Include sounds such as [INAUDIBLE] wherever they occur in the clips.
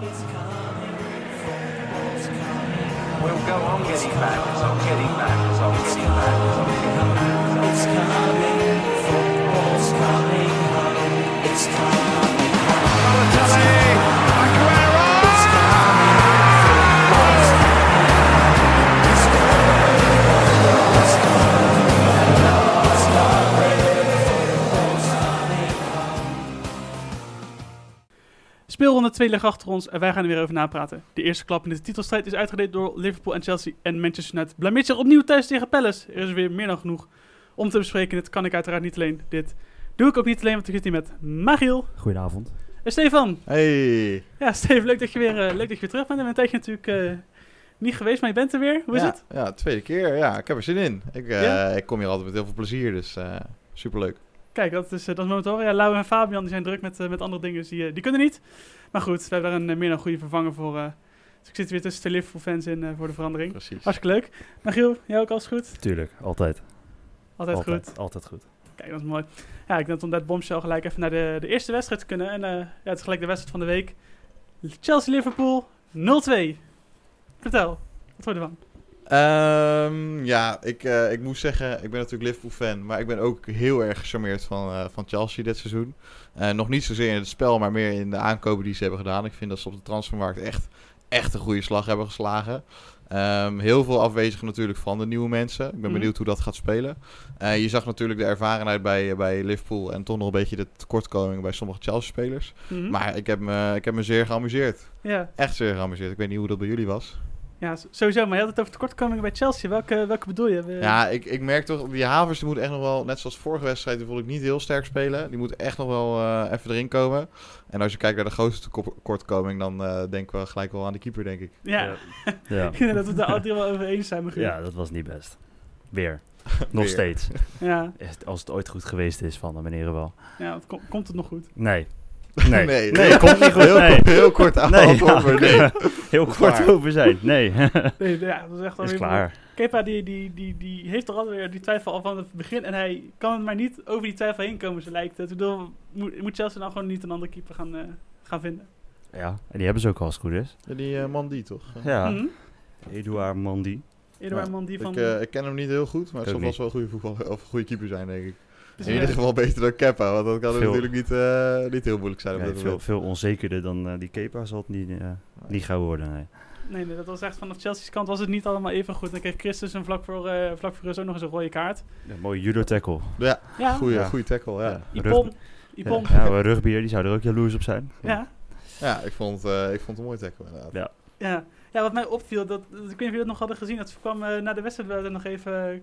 We'll go on getting back, it's on getting back, it's on getting back, it's on getting back, it's on getting back. Speelronde 2 ligt achter ons en wij gaan er weer over napraten. De eerste klap in de titelstrijd is uitgedeeld door Liverpool en Chelsea en Manchester United. Blameert zich opnieuw thuis tegen Palace. Er is weer meer dan genoeg om te bespreken. Dit kan ik uiteraard niet alleen. Dit doe ik ook niet alleen, want ik zit hier met Magiel Goedenavond. en Stefan. Hey. Ja, Steven, leuk dat je weer, eh, leuk dat je weer terug bent. We hebben een tijdje natuurlijk eh, niet geweest, maar je bent er weer. Hoe is ja, het? Ja, tweede keer. Ja, ik heb er zin in. Ik, eh, Ja? ik kom hier altijd met heel veel plezier, dus eh superleuk. Kijk, dat is, eh, dat is momenteel. Ja, Lau en Fabian die zijn druk met, met andere dingen, dus die, die kunnen niet. Maar goed, we hebben daar een eh, meer dan goede vervanger voor. eh. dus ik zit weer tussen de Liverpool-fans in eh, voor de verandering. Precies. Hartstikke leuk. Magiel, jij ook alles goed? Tuurlijk, altijd. Altijd, altijd, goed. Altijd goed. Kijk, dat is mooi. Ja, ik denk om dat bombshell gelijk even naar de, de eerste wedstrijd te kunnen. En eh, ja, het is gelijk de wedstrijd van de week. Chelsea-Liverpool 0-2. Vertel, wat vond je ervan? Ehm, ja, ik, eh, ik moet zeggen, ik ben natuurlijk Liverpool-fan, maar ik ben ook heel erg gecharmeerd van, eh, van Chelsea dit seizoen. Eh, nog niet zozeer in het spel, maar meer in de aankopen die ze hebben gedaan. Ik vind dat ze op de transfermarkt echt, echt een goede slag hebben geslagen. Ehm, heel veel afwezigen natuurlijk van de nieuwe mensen. Ik ben Mhm. benieuwd hoe dat gaat spelen. Je zag natuurlijk de ervarenheid bij, bij Liverpool en toch nog een beetje de tekortkomingen bij sommige Chelsea-spelers. Mhm. Maar ik heb, me, ik heb me zeer geamuseerd. Ja, Echt zeer geamuseerd. Ik weet niet hoe dat bij jullie was. Ja, sowieso. Maar je had het over tekortkomingen bij Chelsea. Welke, welke bedoel je? Ja, ik, ik merk toch, die Havers die moet echt nog wel, net zoals vorige wedstrijd, die vond ik niet heel sterk spelen. Die moet echt nog wel eh, even erin komen. En als je kijkt naar de grootste tekort- tekortkoming, dan eh, denken we gelijk wel aan de keeper, denk ik. Ja, Ja. [LAUGHS] ik denk dat we het daar drie wel over eens zijn. Michiel. ja, dat was niet best. Weer. [LAUGHS] Nog Weer. steeds. ja, Als het ooit goed geweest is van de meneer wel. ja het kom- komt het nog goed? Nee. Nee. Nee, nee, [LAUGHS] komt niet goed. Heel, Nee. heel kort aan Nee, [LAUGHS] ja, maar [LAUGHS] nee. Heel kort klaar. over zijn. Nee. Nee, ja, dat is echt is klaar. Kepa die, die, die, die heeft er alweer die twijfel al van het begin. En hij kan het maar niet over die twijfel heen komen, zo lijkt het. Ik bedoel, moet, moet Chelsea nou gewoon niet een andere keeper gaan, eh, gaan vinden? Ja, en die hebben ze ook al als het goed is. Ja, Die eh, man die toch? Ja, Mhm. Eduard Mandy. Eduard Ja, Man die van... Ik, eh, ik ken hem niet heel goed, maar het zal vast wel een goede, voetbal, of een goede keeper zijn, denk ik. In ja, ieder geval beter dan Kepa, want dat kan Veel- natuurlijk niet, eh, niet heel moeilijk zijn op Ja, veel, veel onzekerder dan eh, die Kepa zal het niet, eh, niet gaan worden. Nee. nee, nee, dat was echt vanaf Chelsea's kant was het niet allemaal even goed. Dan kreeg Christus een vlak voor, eh vlak voor rust ook nog eens een rode kaart. Een mooie judo tackle. Ja, Ja, goede, Ja. goede tackle, ja. Ja. Ipon. Ipon. Ja, [LAUGHS] rugbier, die zou er ook jaloers op zijn. Ja. Ja, ik vond, eh, ik vond het een mooi tackle inderdaad. Ja. Ja. ja, wat mij opviel, dat, dat- ik weet niet of jullie dat nog hadden gezien, dat kwam na de wedstrijd nog even, uh,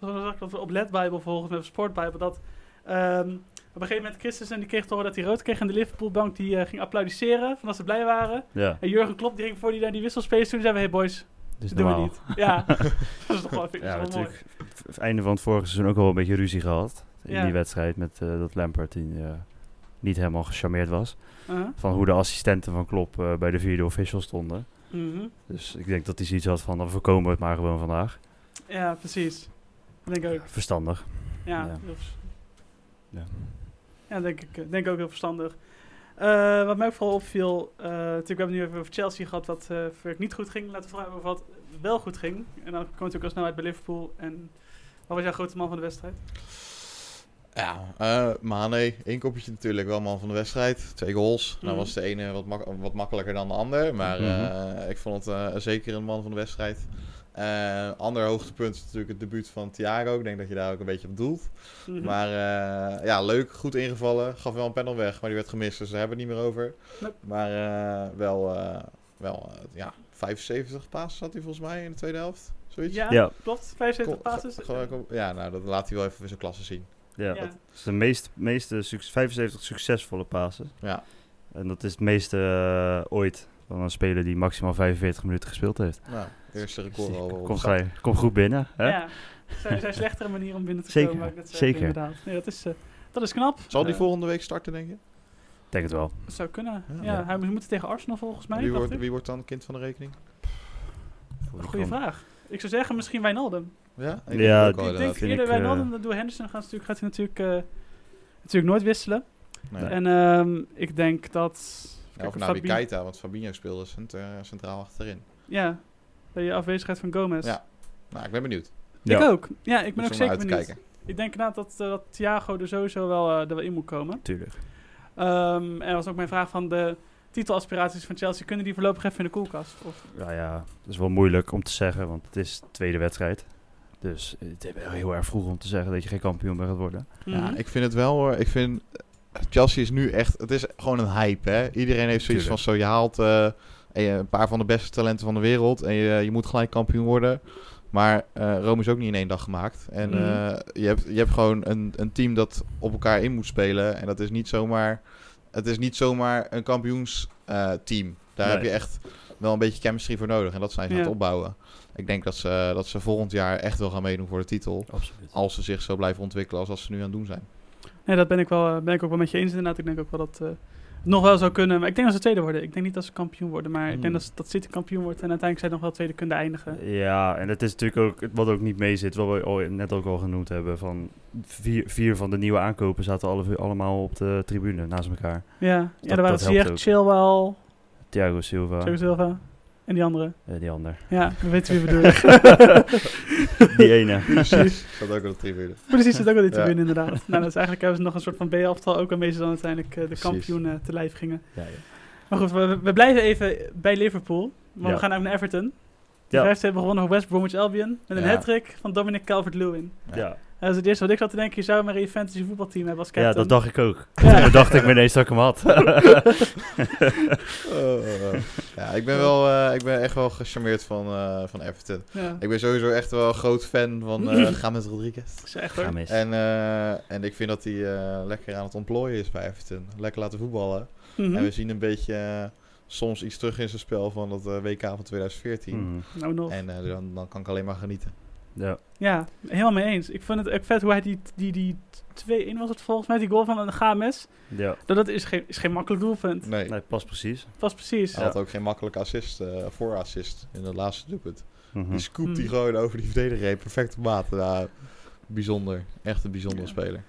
zag ik dat op Let Bible volgens mij, of Sport Bible, dat ehm, op een gegeven moment Christensen die kreeg te horen dat hij rood kreeg en de Liverpoolbank die eh, ging applaudisseren, van dat ze blij waren. Ja, En Jurgen Klopp die ging voor die naar die wisselspelers toe en zei, hey boys, dus doen we niet. Ja, [LAUGHS] [LAUGHS] dat is toch wel, Ja, wel mooi. natuurlijk. Het einde van het vorige seizoen ook wel een beetje ruzie gehad. In Ja. die wedstrijd met eh, dat Lampard die eh, niet helemaal gecharmeerd was. Uh-huh. Van hoe de assistenten van Klopp bij de vierde official stonden. Mhm. Dus ik denk dat hij zoiets had van, dan voorkomen we het maar gewoon vandaag. Ja, precies. Denk ik ook. Verstandig. Ja, Ja. heel vers- Ja. ja denk ik eh, denk ook heel verstandig. Eh, wat mij ook vooral opviel, eh natuurlijk, we hebben nu even over Chelsea gehad, wat eh voor niet goed ging. Laten we vooral hebben over wat wel goed ging. En dan komen we natuurlijk al snel uit bij Liverpool. En wat was jouw grote man van de wedstrijd? Ja, eh Mane, één kopje natuurlijk, wel man van de wedstrijd. Twee goals. Nou Mhm. was de ene wat, mak- wat makkelijker dan de ander. Maar Mhm. eh, ik vond het eh, zeker een man van de wedstrijd. Eh ander hoogtepunt is natuurlijk het debuut van Thiago. Ik denk dat je daar ook een beetje op doelt. Mhm. Maar eh, ja, leuk, goed ingevallen. Gaf wel een panel weg, maar die werd gemist, dus daar hebben we het niet meer over. Nope. Maar eh, wel, eh, wel ja, 75 passes had hij volgens mij in de tweede helft. Zoiets. ja, Ja. klopt. 75 Kom- passes. ge- ge- kom- ja, nou, dat laat hij wel even weer zijn klasse zien. Ja, Ja. dat is de meest, meeste suc- 75 succesvolle passes. Ja, En dat is het meeste ooit van een speler die maximaal 45 minuten gespeeld heeft. nou, eerste record al. gij- komt goed binnen. Hè? Ja. Er zijn, er slechtere manieren om binnen te Zeker, komen. maar dat zeker. Inderdaad. Nee, dat, is, eh, dat is knap. Zal die volgende week starten, denk je? Ik denk het wel. Dat zou kunnen. Ja. Ja, Ja. hij moet tegen Arsenal volgens mij. Wie wordt, wie wordt dan kind van de rekening? Goeie vraag. Ik zou zeggen misschien Wijnaldum. Ja, ik Ja, denk ik denk eerder ik, eh, Wijnaldum dan door Henderson gaat, natuurlijk, gaat hij natuurlijk, eh, natuurlijk nooit wisselen. Nee. En ehm, ik denk dat... Ja, of Nabi Fabi- Keita, want Fabinho speelde cent- centraal achterin. Ja, bij je afwezigheid van Gomez. Ja. Nou, ik ben benieuwd. Ik Ja. ook. Ja, ik ben Dus ook zeker benieuwd. kijken. Ik denk inderdaad dat, eh, dat Thiago er sowieso wel, eh, er wel in moet komen. Tuurlijk. Ehm, en dat was ook mijn vraag van de titelaspiraties van Chelsea. Kunnen die voorlopig even in de koelkast? Of, Ja, ja, dat is wel moeilijk om te zeggen, want het is de tweede wedstrijd. Dus het is wel heel erg vroeg om te zeggen dat je geen kampioen meer gaat worden. Ja, Mhm. ik vind het wel hoor. Ik vind eh, Chelsea is nu echt. Het is gewoon een hype, hè? Iedereen heeft zoiets Tuurlijk. van: zo je haalt eh, en je- een paar van de beste talenten van de wereld en je, je moet gelijk kampioen worden. Maar eh, Rome is ook niet in één dag gemaakt. En Mhm. eh, je, hebt, je hebt gewoon een, een team dat op elkaar in moet spelen. En dat is niet zomaar. Het is niet zomaar een kampioensteam. Daar Nee. heb je echt wel een beetje chemistry voor nodig. En dat zijn ze aan het opbouwen. Ik denk dat ze, dat ze volgend jaar echt wel gaan meedoen voor de titel. Absoluut. Als ze zich zo blijven ontwikkelen als dat ze nu aan het doen zijn. Nee, dat ben ik, wel, eh, ben ik ook wel met je eens inderdaad. Ik denk ook wel dat eh, nog wel zou kunnen. Maar ik denk dat ze tweede worden. Ik denk niet dat ze kampioen worden. Maar ik denk Hmm. dat, ze- dat City kampioen wordt. En uiteindelijk zij nog wel tweede kunnen eindigen. Ja, en het is natuurlijk ook, wat ook niet mee zit, wat we al, net ook al genoemd hebben, van vier, vier van de nieuwe aankopen zaten alle, allemaal op de tribune naast elkaar. Ja, ja dat er waren helpt Ziyech, ook. Chilwell, Thiago Silva, Thiago Silva en die andere. eh, die ander. Ja, we weten wie we bedoelen. [LAUGHS] [LAUGHS] die ene. Precies. Dat ook op de tribune. Precies, dat ook al Ja. tribune inderdaad. Nou, dat is eigenlijk hebben ze nog een soort van B-elftal ook waarmee ze dan uiteindelijk eh, de Precies. kampioen eh, te lijf gingen. Ja, ja. Maar goed, we, we blijven even bij Liverpool. Maar Ja. we gaan ook naar Everton. De Ja. rest hebben gewonnen van West Bromwich Albion. Met een Ja. hat-trick van Dominic Calvert-Lewin. Ja. Dat is het eerste wat ik zat te denken. Je zou maar in je fantasy voetbalteam hebben als captain. ja, dat dacht ik ook. Ja. [LAUGHS] Toen dacht ik me ineens dat ik hem had. [LAUGHS] Oh, ja, ik ben, wel, eh, ik ben echt wel gecharmeerd van, eh, van Everton. Ja, Ik ben sowieso echt wel een groot fan van eh [LAUGHS] James Rodriguez. dat is echt hoor. En, eh, en ik vind dat hij eh, lekker aan het ontplooien is bij Everton. Lekker laten voetballen. Mhm. En we zien een beetje soms iets terug in zijn spel van dat WK van 2014. Mhm. Nou nog. En dan, dan kan ik alleen maar genieten. Ja. Ja, helemaal mee eens. Ik vond het ook vet hoe hij die, die, die 2-1 was het volgens mij, die goal van de GMS. ja. Dat, dat is, geen, is geen makkelijk doelpunt. Nee, Nee, past precies. Pas precies. hij had ook geen makkelijke assist, eh voor assist in het laatste doelpunt. Mhm. Die scoopt die Hmm. gewoon over die verdediger heen. Perfect op maat. Ja, bijzonder. Echt een bijzondere Ja. speler.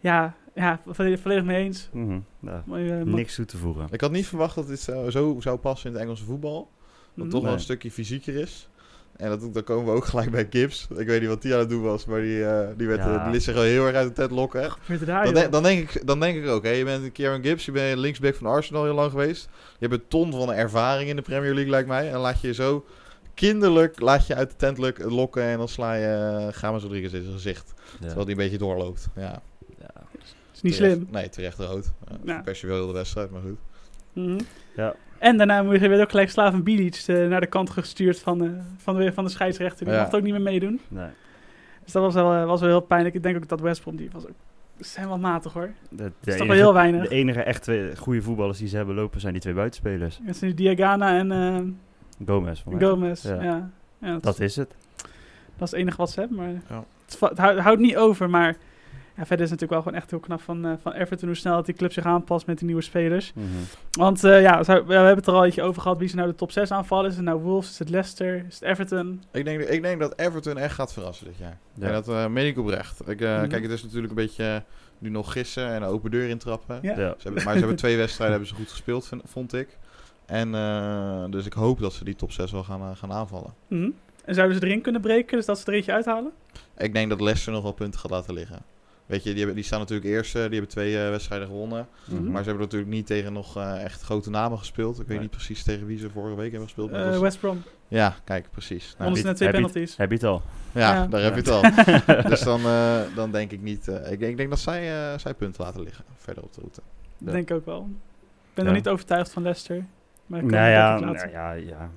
Ja, ja volledig, volledig mee eens. Mhm. Ja. Eh, Niks toe te voegen. Ik had niet verwacht dat dit zo, zo zou passen in het Engelse voetbal. Dat Mhm. toch wel een stukje fysieker is. En dat, dan komen we ook gelijk bij Gibbs. Ik weet niet wat die aan het doen was, maar die, eh, die, werd, Ja. die liet zich wel heel erg uit de tent lokken. Daar, Dan, denk- dan, denk ik, dan denk ik ook, hè, je bent Kieran Gibbs, je bent linksback van Arsenal heel lang geweest. Je hebt een ton van ervaring in de Premier League, lijkt mij. En laat je je zo kinderlijk laat je uit de tent lokken en dan sla je uh, Rodriguez in zijn gezicht. Ja. Terwijl die een beetje doorloopt. Ja, Ja. is niet terecht- slim. Nee, terecht rood. Ja, Ja. Wel heel de wedstrijd, maar goed. Mhm. Ja. En daarna moet je- werd ook gelijk Slaven Bilic eh, naar de kant gestuurd van, eh, van, de, van de scheidsrechter. Die Ja. mocht ook niet meer meedoen. Nee. Dus dat was wel, eh, was wel heel pijnlijk. Ik denk ook dat West Brom, die was ook... Ze zijn wel matig hoor. De, de Dat is toch enige, wel heel weinig. de enige echte goede voetballers die ze hebben lopen zijn die twee buitenspelers. Dat zijn Diagana en eh, Gomez. Van mij. Gomez. Ja. Ja. Ja, dat, Dat is het. dat is het enige wat ze hebben. Maar het houdt niet over. Maar ja, verder is het natuurlijk wel gewoon echt heel knap van, eh, van Everton hoe snel dat die club zich aanpast met die nieuwe spelers. Mhm. Want eh, ja, we hebben het er al een beetje over gehad. Wie is nou de top 6 aanvallen? Is het nou Wolves? Is het Leicester? Is het Everton? Ik denk, ik denk dat Everton echt gaat verrassen dit jaar. Ja. En dat uh, meen ik oprecht. Ik, eh, Mhm. Kijk, het is natuurlijk een beetje nu nog gissen en een open deur intrappen. Ja. Ja. Ze hebben, maar ze hebben twee [LAUGHS] wedstrijden hebben ze goed gespeeld, vind- vond ik. En eh, dus ik hoop dat ze die top 6 wel gaan, gaan aanvallen. Mhm. En zouden ze erin kunnen breken? Dus dat ze er eentje uithalen? Ik denk dat Leicester nog wel punten gaat laten liggen. Weet je, die, hebben, die staan natuurlijk eerst, eh, die hebben twee eh, wedstrijden gewonnen. Mhm. Maar ze hebben natuurlijk niet tegen nog eh, echt grote namen gespeeld. Ik weet Nee. niet precies tegen wie ze vorige week hebben gespeeld. Eh, was- West Brom. Ja, kijk, precies. Nou, ze net twee penalties. Heb je het al? ja, Ja. daar heb je het al. [LAUGHS] dus dan, eh, dan denk ik niet... eh, ik, denk, ik denk dat zij, eh, zij punten laten liggen verder op de route. Dat denk ik ook wel. Ik ben Ja. nog niet overtuigd van Leicester. Maar ik kan Nou het ja, nou ja, ja, ja,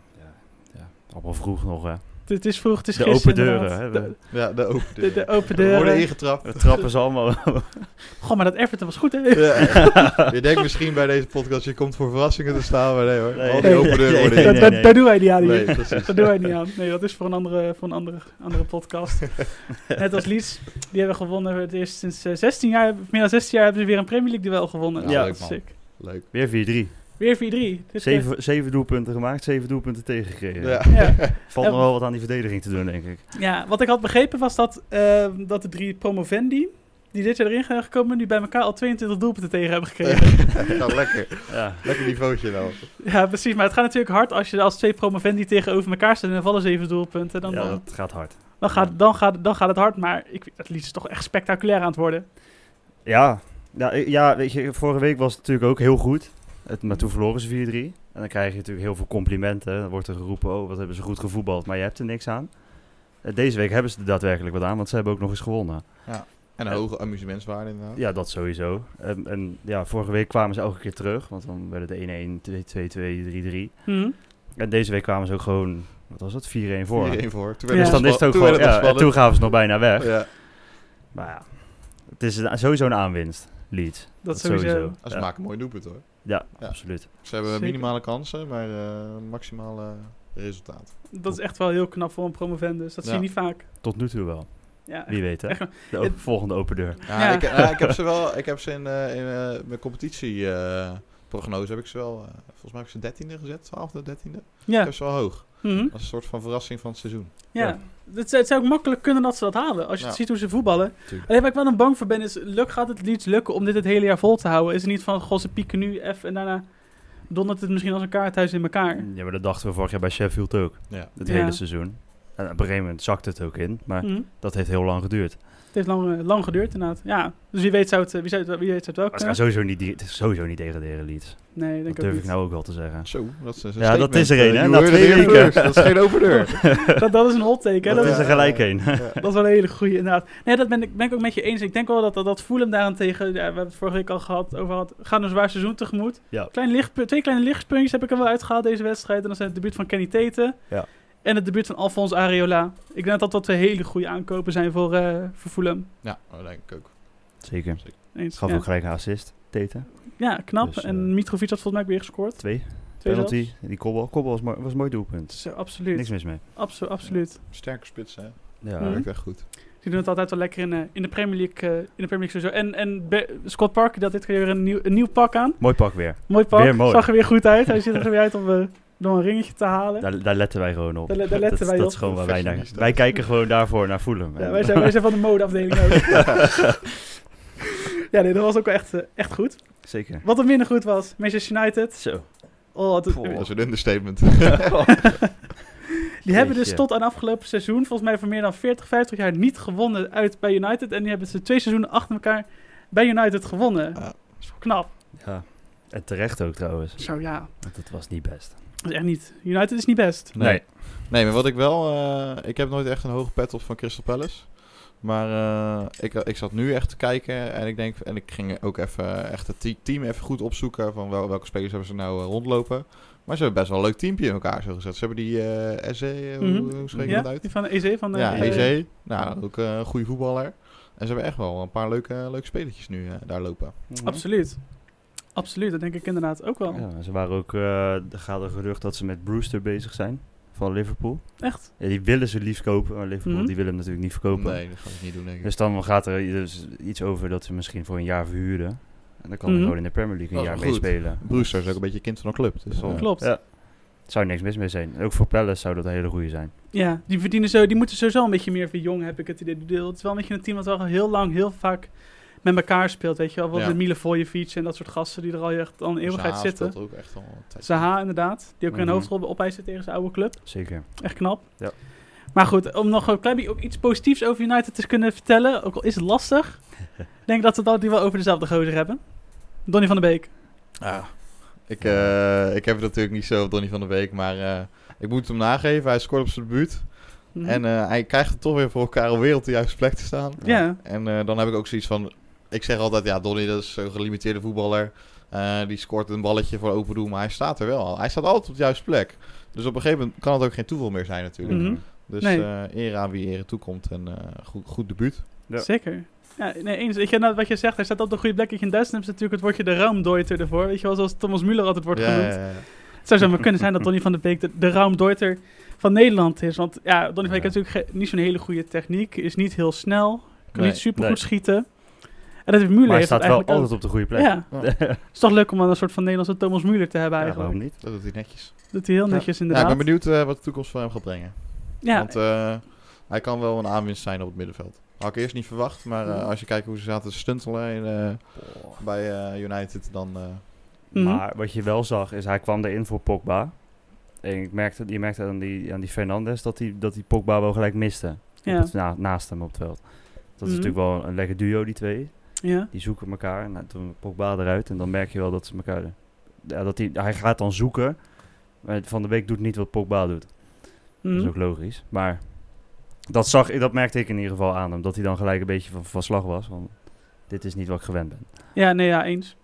ja. Allemaal vroeg nog, hè. Het, is vroeg, het is De gisteren open deuren, hè, De, Ja, de open de, de open We worden deuren. ingetrapt. We trappen ze allemaal. [LAUGHS] Goh, maar dat Everton was goed, hè? Ja. [LAUGHS] je denkt misschien bij deze podcast, je komt voor verrassingen te staan, maar nee hoor. Nee. Al die Nee. open deuren Nee, worden nee, dat, nee, dat, nee. daar doen wij niet aan hier. Nee, precies. Dat doen wij niet aan. Nee, dat is voor een andere, voor een andere, andere podcast. [LAUGHS] Net als Leeds, die hebben gewonnen. Het eerst sinds eh, 16 jaar, meer dan 16 jaar hebben ze weer een Premier League duel gewonnen. Ja, Dat leuk, is man. sick. Leuk. Weer 4-3. Weer 4-3. Dit keer- Zeven, zeven doelpunten gemaakt, zeven doelpunten tegengekregen. Ja. Ja. [LAUGHS] Valt nog wel wat aan die verdediging te doen, denk ik. ja, wat ik had begrepen was dat, eh, dat de drie promovendi, die dit jaar erin zijn gekomen, die bij elkaar al 22 doelpunten tegen hebben gekregen. Ja, [LAUGHS] lekker. [LAUGHS] Ja. Lekker niveautje wel. ja, precies. Maar het gaat natuurlijk hard als je als twee promovendi tegenover elkaar staan en er vallen zeven doelpunten. Dan, ja, dan, dat gaat hard. dan, gaat, dan, gaat, dan gaat het hard. Maar ik, het lied is toch echt spectaculair aan het worden. Ja, ja, ja, weet je, vorige week was het natuurlijk ook heel goed. Het, maar toen verloren ze 4-3. En dan krijg je natuurlijk heel veel complimenten. Dan wordt er geroepen, oh, wat hebben ze goed gevoetbald. Maar je hebt er niks aan. Eh, Deze week hebben ze er daadwerkelijk wat aan, want ze hebben ook nog eens gewonnen. En een hoge amusementswaarde inderdaad. Ja, dat sowieso. En, en ja, vorige week kwamen ze elke keer terug. Want dan werden het 1-1, 2-2, 3-3. Hm. En deze week kwamen ze ook gewoon, wat was het, 4-1 voor. 4-1 voor. Toen Ja. Dus dan is het ook toen gewoon, ja, en toen gaven ze nog bijna weg. Ja. Maar ja, het is een- sowieso een aanwinst, Leeds. Dat sowieso. Ze Ja. maken een mooi doelpunt hoor. Ja, Ja. absoluut. Ze hebben Zeker. minimale kansen, maar eh maximale resultaat. Dat is echt wel heel knap voor een promovendus. Dat zie je niet vaak. Tot nu toe wel. Ja, Wie weet, hè? De het- volgende open deur. Ja, Ja. Ik, ja, ik heb ze wel. Ik heb ze in, eh, in eh, mijn competitie eh, prognose heb ik ze wel. eh, volgens mij heb ik ze dertiende gezet, twaalfde, dertiende. Ik ja. heb ze wel hoog. Mhm. Dat is een soort van verrassing van het seizoen. ja. Ja. Het, het zou ook makkelijk kunnen dat ze dat halen. Als je Ja. ziet hoe ze voetballen. Tuurlijk. Alleen waar ik wel een bang voor ben is, luk, gaat het Leeds lukken om dit het hele jaar vol te houden? Is het niet van, goh, ze pieken nu even en daarna dondert het misschien als een kaarthuis in elkaar? Ja, maar dat dachten we vorig jaar bij Sheffield ook. Ja. Het Ja. hele seizoen. En op een gegeven moment zakte het ook in. Maar Mhm. dat heeft heel lang geduurd. Het heeft lang, eh, lang geduurd inderdaad. Ja, dus wie weet zou het, eh, wie zou het, wie weet zou het wel kunnen. gaan sowieso niet, die- het is sowieso niet degraderen, Leeds. Nee, denk Dat ik durf ook ik niet. nou ook wel te zeggen. Zo, dat is een Ja, dat is er een, hè, Eh, na heard twee weken. Dat is geen open deur. [LAUGHS] dat, dat is een hot take, hè? Dat Dat, is er gelijk een. [LAUGHS] dat is wel een hele goede inderdaad. Nee, dat ben ik, ben ik ook met je eens. Ik denk wel dat, dat, dat Fulham daarentegen, ja, we hebben het vorige week al gehad, over had, gaan een zwaar seizoen tegemoet. Ja. Klein lichtpu- twee kleine lichtpuntjes heb ik er wel uitgehaald deze wedstrijd. En dat zijn het debuut van Kenny Tete. Ja. En het debuut van Alphonse Areola. Ik denk dat dat hele goede aankopen zijn voor, eh voor Fulham. Ja, dat denk ik ook. Zeker. Eens. Gaf ja. ook gelijk een assist, Teten. ja, knap. Dus, en eh, Mitrovic had volgens mij weer gescoord. Twee. Twee Penalty. zelfs. Die kobbel. Kobbel was, mooi, was een mooi doelpunt. Zo, absoluut. Niks mis mee. Abso- absoluut. Sterke spits, hè. Ja. Mhm. Werkt echt goed. Die doen het altijd wel lekker in, eh, in de Premier League. in de Premier League sowieso. En, en Be- Scott Parker die had dit keer weer een nieuw, een nieuw pak aan. Mooi pak weer. Mooi pak. Weer mooi. Zag er weer goed uit. Hij ziet er weer uit om eh, door een ringetje te halen. Daar, daar letten wij gewoon op. Daar le- daar letten dat, wij dat op. is gewoon waar wij naar... Wij kijken gewoon daarvoor naar Fulham. Ja, wij, zijn, wij zijn van de modeafdeling ook. [LAUGHS] ja, nee, dat was ook wel echt, eh, echt goed. Zeker. Wat er minder goed was, Manchester United. Zo. Oh. Dat is een understatement. [LAUGHS] [LAUGHS] die hebben dus tot aan afgelopen seizoen, volgens mij voor meer dan 40, 50 jaar, niet gewonnen uit bij United. En die hebben ze twee seizoenen achter elkaar bij United gewonnen. Ja. Dat is wel knap. Ja. En terecht ook trouwens. Zo ja, Want het was niet best. Dat is echt niet. United is niet best. Nee. Nee, maar wat ik wel... eh, ik heb nooit echt een hoge pet op van Crystal Palace. Maar eh, ik, ik zat nu echt te kijken en ik denk... En ik ging ook even echt het te- team even goed opzoeken... van wel, welke spelers hebben ze nou eh, rondlopen. Maar ze hebben best wel een leuk teampje in elkaar zo gezet. Ze hebben die eh SE, hoe, Mhm. hoe spreek je Ja, dat uit? die van de EZ. Van de, Ja, EC. Nou, ook een goede voetballer. En ze hebben echt wel een paar leuke, leuke spelertjes nu eh, daar lopen. Absoluut. Absoluut, dat denk ik inderdaad ook wel. Ja, ze waren ook... eh, er gaat een gerucht dat ze met Brewster bezig zijn. Van Liverpool. Echt? Ja, die willen ze liefst kopen. Maar Liverpool Mhm. die willen hem natuurlijk niet verkopen. Nee, dat ga ik niet doen, denk ik. Dus dan gaat er dus iets over dat ze misschien voor een jaar verhuren. En dan kan Mhm. hij gewoon in de Premier League een jaar meespelen. Brewster is ook een beetje kind van een club. Dus, eh, Klopt. Ja. Zou niks mis mee zijn. Ook voor Palace zou dat een hele goede zijn. Ja, die verdienen zo, die moeten sowieso een beetje meer verjongen, heb ik het idee. Het is wel een beetje een team dat wel heel lang, heel vaak met elkaar speelt, weet je wel. Wat Ja. de Milevojevic en dat soort gasten die er al echt al een eeuwigheid Zaha zitten. ook echt al een tijd. Zaha inderdaad, die ook weer een Mhm. hoofdrol bij opeisen tegen zijn oude club. Zeker. Echt knap. Ja. Maar goed, om nog een klein beetje ook iets positiefs over United te kunnen vertellen, ook al is het lastig. ik [LAUGHS] denk dat we het altijd wel over dezelfde gozer hebben. Donny van der Beek. Ja. Ik, eh, ik heb het natuurlijk niet zo Donny van der Beek, maar eh, ik moet hem nageven. Hij scoort op zijn debuut. Mhm. En eh, hij krijgt het toch weer voor elkaar om weer op de juiste plek te staan. ja. En eh, dan heb ik ook zoiets van... Ik zeg altijd, ja, Donny dat is zo'n gelimiteerde voetballer. Eh, die scoort een balletje voor open doel, maar hij staat er wel. Hij staat altijd op de juiste plek. Dus op een gegeven moment kan het ook geen toeval meer zijn natuurlijk. Mhm. Dus Nee. eh eer aan wie ere toekomt en eh, goed, goed debuut. Ja. Zeker. Ja, nee, eens. Nou, wat je zegt, hij staat op de goede plek. In Duitsland hebben ze natuurlijk het woordje de Raumdeuter ervoor. Weet je wel, zoals Thomas Müller altijd wordt Ja, genoemd. ja, ja. Het zou zo maar kunnen zijn dat Donny van der Beek de, de van Nederland is. Want ja, Donny van der Beek heeft natuurlijk niet zo'n hele goede techniek. Is niet heel snel. Kan Nee, niet super goed nee. schieten. En dat heeft Müller Maar hij staat wel altijd op de goede plek. Ja, Ja. het is toch leuk om dan een soort van Nederlandse Thomas Müller te hebben Ja, eigenlijk. waarom niet? Dat doet hij netjes. Dat hij heel Ja. netjes Ja, inderdaad. ik ben benieuwd eh, wat de toekomst van hem gaat brengen. Ja, Want eh, hij kan wel een aanwinst zijn op het middenveld. Had ik eerst niet verwacht, maar eh, als je kijkt hoe ze zaten te stuntelen in, eh, bij eh, United, dan... eh, Mhm. Maar wat je wel zag, is hij kwam erin voor Pogba. En ik merkte, je merkte aan die, aan die Fernandes dat hij dat die Pogba wel gelijk miste. Ja. Het- na- naast hem op het veld. Dat is Mhm. natuurlijk wel een lekker duo, die twee. Ja. Die zoeken elkaar. Nou, toen Pogba eruit. En dan merk je wel dat ze elkaar... Ja, dat hij, hij gaat dan zoeken. Maar van de week doet niet wat Pogba doet. Dat is Mhm. ook logisch. Maar dat, zag, ik- dat merkte ik in ieder geval aan hem. Dat hij dan gelijk een beetje van, van slag was. Want dit is niet wat ik gewend ben. Ja, nee, ja, eens.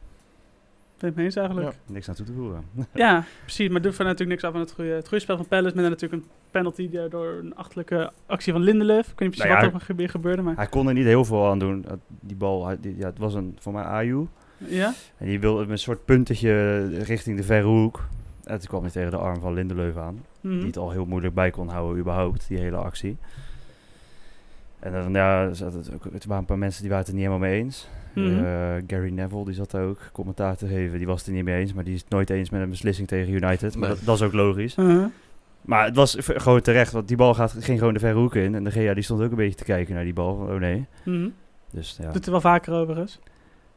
Ben ik eens eigenlijk. Niks aan toe te voegen. [LAUGHS] Ja, precies. Maar doet van natuurlijk niks af aan het goede, het goede spel van Palace. Met natuurlijk een penalty die door een achterlijke actie van Lindelöf. Ik weet niet precies Nou ja, wat er gebe- gebeurde, maar... Hij kon er niet heel veel aan doen. Die bal, die- ja, het was een, voor mij Ayu. Ja? En die wilde een soort puntetje richting de verre hoek. En toen kwam hij tegen de arm van Lindelöf aan. Mhm. Die het al heel moeilijk bij kon houden überhaupt, die hele actie. En dan, ja, het, ook, het waren een paar mensen die waren het er niet helemaal mee eens. Mhm. Eh, Gary Neville, die zat daar ook commentaar te geven. Die was het er niet mee eens, maar die is het nooit eens met een beslissing tegen United. Maar Nee. dat, dat is ook logisch. Uh-huh. Maar het was v- gewoon terecht, want die bal gaat, ging gewoon de verre hoek in. En de GA die stond ook een beetje te kijken naar die bal. Oh nee. Mhm. Dus ja, Doet er wel vaker overigens.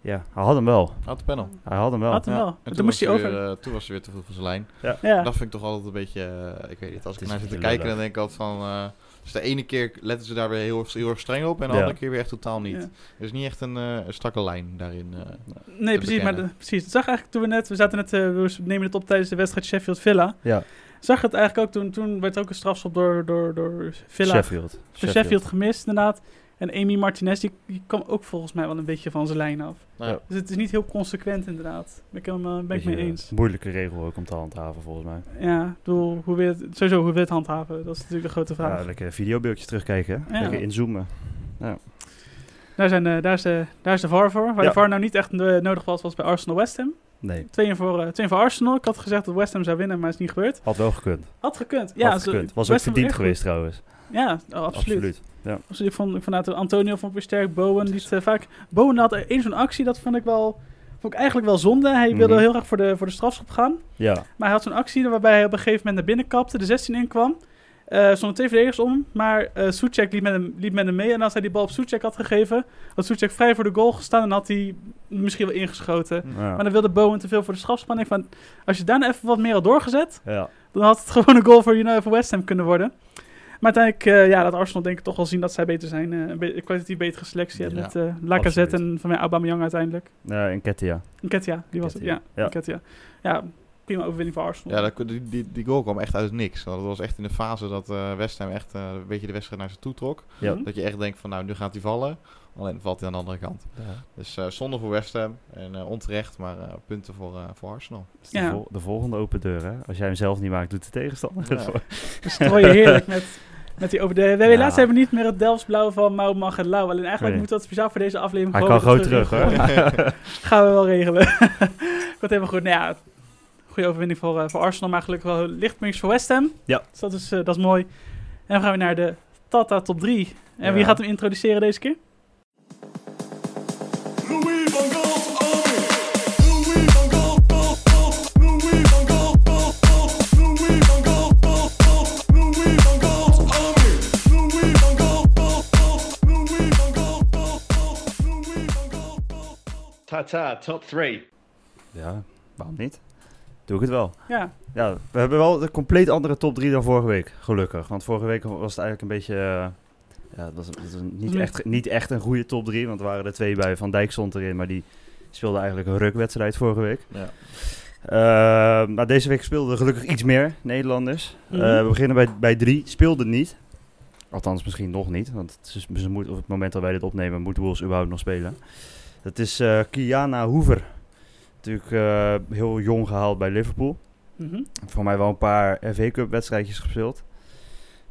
Ja, hij had hem wel. had de panel. Hij had hem wel. Had hem Ja. wel. En Toen moest hij was over. Weer, eh, toen was hij weer te veel van zijn lijn. ja. Dat vind ik toch altijd een beetje, eh, ik weet niet, als ik naar zit te kijken, dan denk ik altijd van, eh, dus de ene keer letten ze daar weer heel, heel erg streng op en de Ja. andere keer weer echt totaal niet. Ja. Er is niet echt een, een strakke lijn daarin. eh. Nee, precies. Maar de- precies. Dat zag eigenlijk toen we net... We zaten net... we nemen het op tijdens de wedstrijd Sheffield-Villa. Ja, Zag het eigenlijk ook toen... Toen werd ook een strafschop door, door, door Villa... Sheffield. Door Sheffield. gemist, inderdaad. En Amy Martinez, die, die kwam ook volgens mij wel een beetje van zijn lijn af. Ja. Dus het is niet heel consequent, inderdaad. Ben ik, helemaal, ben ik mee Beetje, eens. eh, Moeilijke regel ook om te handhaven, volgens mij. Ja, ik bedoel, hoe wil je het, sowieso, hoe wil je het handhaven? Dat is natuurlijk de grote vraag. Ja, lekker videobeeldjes terugkijken. hè? Ja. Lekker inzoomen. Daar, zijn, de- daar, is de, daar is de VAR voor. Waar Ja. de VAR nou niet echt eh, nodig was, was bij Arsenal West Ham. Nee, 2 voor, eh, 2 voor Arsenal. Ik had gezegd dat West Ham zou winnen, maar is niet gebeurd. had wel gekund. Had gekund. Ja, Ja, had gekund. Was ook verdiend geweest trouwens. Ja, oh, absoluut. Ja. absoluut. Vond, ik vond dat Antonio vond ik weer sterk. Bowen eh, vaak... Bowen had één zo'n actie, dat vond ik wel... Vond ik eigenlijk wel zonde. Hij wilde Mhm. heel graag voor de, voor de strafschop gaan. ja. Maar hij had zo'n actie waarbij hij op een gegeven moment naar binnen kapte, de 16 in kwam. Eh stonden twee verdedigers om, maar eh Soetjek liep met, hem, liep met hem mee. En als hij die bal op Soetjek had gegeven, had Soetjek vrij voor de goal gestaan en had hij misschien wel ingeschoten. Ja. Maar dan wilde Bowen te veel voor de strafspanning. Van, als je daarna even wat meer had doorgezet, ja. dan had het [LAUGHS] gewoon een goal voor, United, West Ham kunnen worden. Maar uiteindelijk, eh, ja, laat Arsenal denk ik toch wel zien dat zij beter zijn. eh, een be- kwalitatief betere selectie hebben Ja, met eh Lacazette en van mij Aubameyang uiteindelijk. Ja, en Ketia. Nketiah, die was het. Ja, Ja. Ja, prima overwinning voor Arsenal. Ja, dat, die, die, die goal kwam echt uit het niks. Want dat was echt in de fase dat eh West Ham echt eh, een beetje de wedstrijd naar ze toe trok. Ja. Dat je echt denkt van nou, nu gaat hij vallen. Alleen valt hij aan de andere kant. Dus eh zonde voor West Ham. En eh, onterecht, maar eh, punten voor, eh, voor Arsenal. Is de, Ja. vol- de volgende open deur, hè? Als jij hem zelf niet maakt, doet de tegenstander het Ja. voor. [LAUGHS] Dus heerlijk met, met die over de... We hebben helaas hebben we niet meer het Delftsblauw van Mau Mag en Lau. Alleen eigenlijk Nee. moet dat speciaal voor deze aflevering Hij kan gewoon terug, hoor. [LAUGHS] [LAUGHS] Gaan we wel regelen. [LAUGHS] Komt helemaal goed. Nou ja, goede overwinning voor, eh, voor Arsenal. Maar gelukkig wel lichtpuntjes voor West Ham. Ja. Dus dat is, eh, dat is mooi. En dan gaan we naar de Tata top 3. En Ja. wie gaat hem introduceren deze keer? Louis van Gaal, Tata, top three. Ja, waarom niet? Doe ik het wel. Ja, Ja, we hebben wel een compleet andere top 3 dan vorige week, gelukkig. Want vorige week was het eigenlijk een beetje... eh, ja, het was, het was een- niet, echt, niet echt een goede top 3, want er waren er twee bij. Van Dijk stond erin, maar die speelde eigenlijk een rukwedstrijd vorige week. Ja. Eh, maar deze week speelden gelukkig iets meer Nederlanders. Eh, Mhm. we beginnen bij, bij drie. Speelde niet. Althans, misschien nog niet. Want het is, ze moet, op het moment dat wij dit opnemen, moet Wolves überhaupt nog spelen. Dat is eh Kiana Hoever. Natuurlijk eh, heel jong gehaald bij Liverpool. Mhm. Voor mij wel een paar FA Cup wedstrijdjes gespeeld.